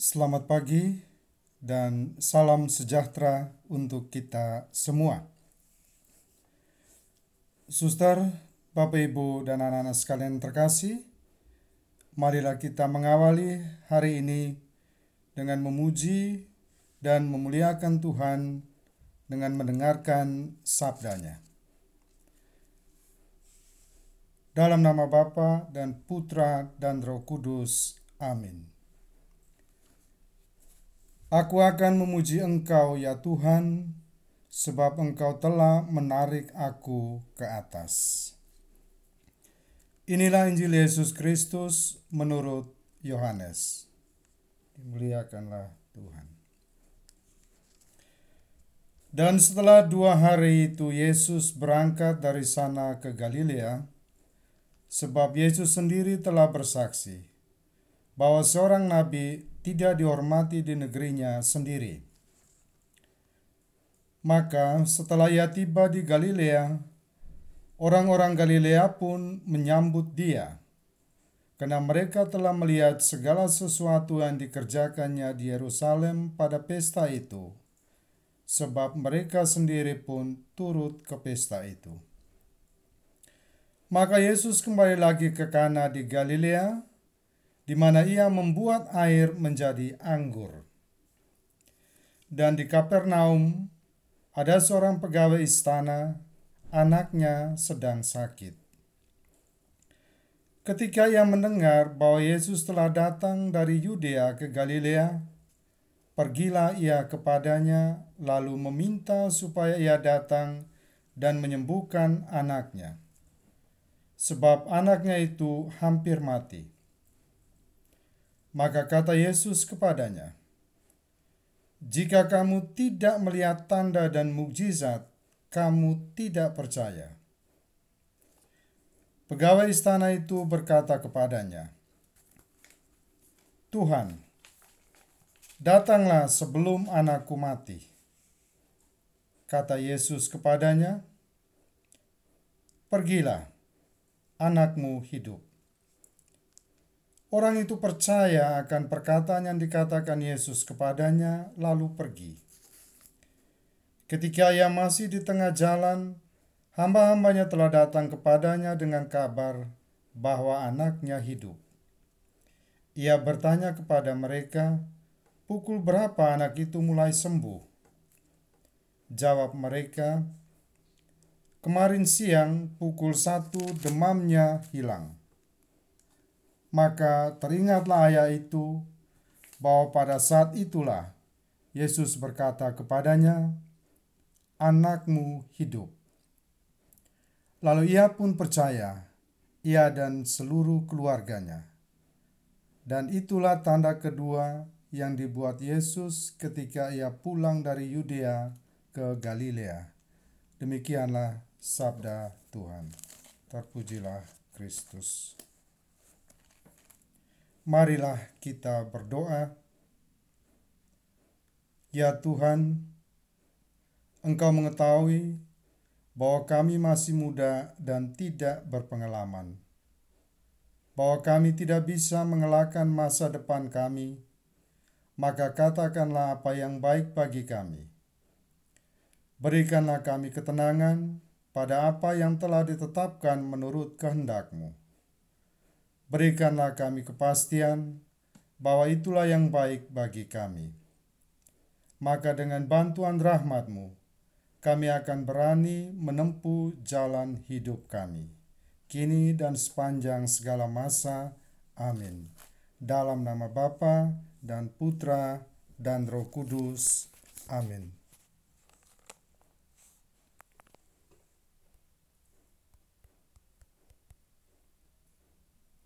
Selamat pagi dan salam sejahtera untuk kita semua. Suster, Bapak, Ibu, dan anak-anak sekalian terkasih, marilah kita mengawali hari ini dengan memuji dan memuliakan Tuhan dengan mendengarkan sabdanya. Dalam nama Bapa dan Putra dan Roh Kudus. Amin. Aku akan memuji Engkau, ya Tuhan, sebab Engkau telah menarik aku ke atas. Inilah Injil Yesus Kristus menurut Yohanes. Dimuliakanlah Tuhan. Dan setelah dua hari itu Yesus berangkat dari sana ke Galilea, sebab Yesus sendiri telah bersaksi bahwa seorang nabi tidak dihormati di negerinya sendiri. Maka setelah ia tiba di Galilea, orang-orang Galilea pun menyambut dia, karena mereka telah melihat segala sesuatu yang dikerjakannya di Yerusalem pada pesta itu, sebab mereka sendiri pun turut ke pesta itu. Maka Yesus kembali lagi ke Kana di Galilea, di mana ia membuat air menjadi anggur. Dan di Kapernaum ada seorang pegawai istana, anaknya sedang sakit. Ketika ia mendengar bahwa Yesus telah datang dari Yudea ke Galilea, pergilah ia kepadanya, lalu meminta supaya ia datang dan menyembuhkan anaknya, sebab anaknya itu hampir mati. Maka kata Yesus kepadanya, "Jika kamu tidak melihat tanda dan mukjizat, kamu tidak percaya." Pegawai istana itu berkata kepadanya, "Tuhan, datanglah sebelum anakku mati." Kata Yesus kepadanya, "Pergilah, anakmu hidup." Orang itu percaya akan perkataan yang dikatakan Yesus kepadanya, lalu pergi. Ketika ia masih di tengah jalan, hamba-hambanya telah datang kepadanya dengan kabar bahwa anaknya hidup. Ia bertanya kepada mereka, "Pukul berapa anak itu mulai sembuh?" Jawab mereka, "Kemarin siang pukul satu demamnya hilang." Maka teringatlah ayah itu bahwa pada saat itulah Yesus berkata kepadanya, "Anakmu hidup." Lalu ia pun percaya, ia dan seluruh keluarganya. Dan itulah tanda kedua yang dibuat Yesus ketika ia pulang dari Yudea ke Galilea. Demikianlah sabda Tuhan. Terpujilah Kristus. Marilah kita berdoa. Ya Tuhan, Engkau mengetahui bahwa kami masih muda dan tidak berpengalaman, bahwa kami tidak bisa mengelakkan masa depan kami, maka katakanlah apa yang baik bagi kami. Berikanlah kami ketenangan pada apa yang telah ditetapkan menurut kehendak-Mu Berikanlah kami kepastian bahwa itulah yang baik bagi kami. Maka dengan bantuan rahmatmu, kami akan berani menempuh jalan hidup kami. Kini dan sepanjang segala masa. Amin. Dalam nama Bapa dan Putra dan Roh Kudus. Amin.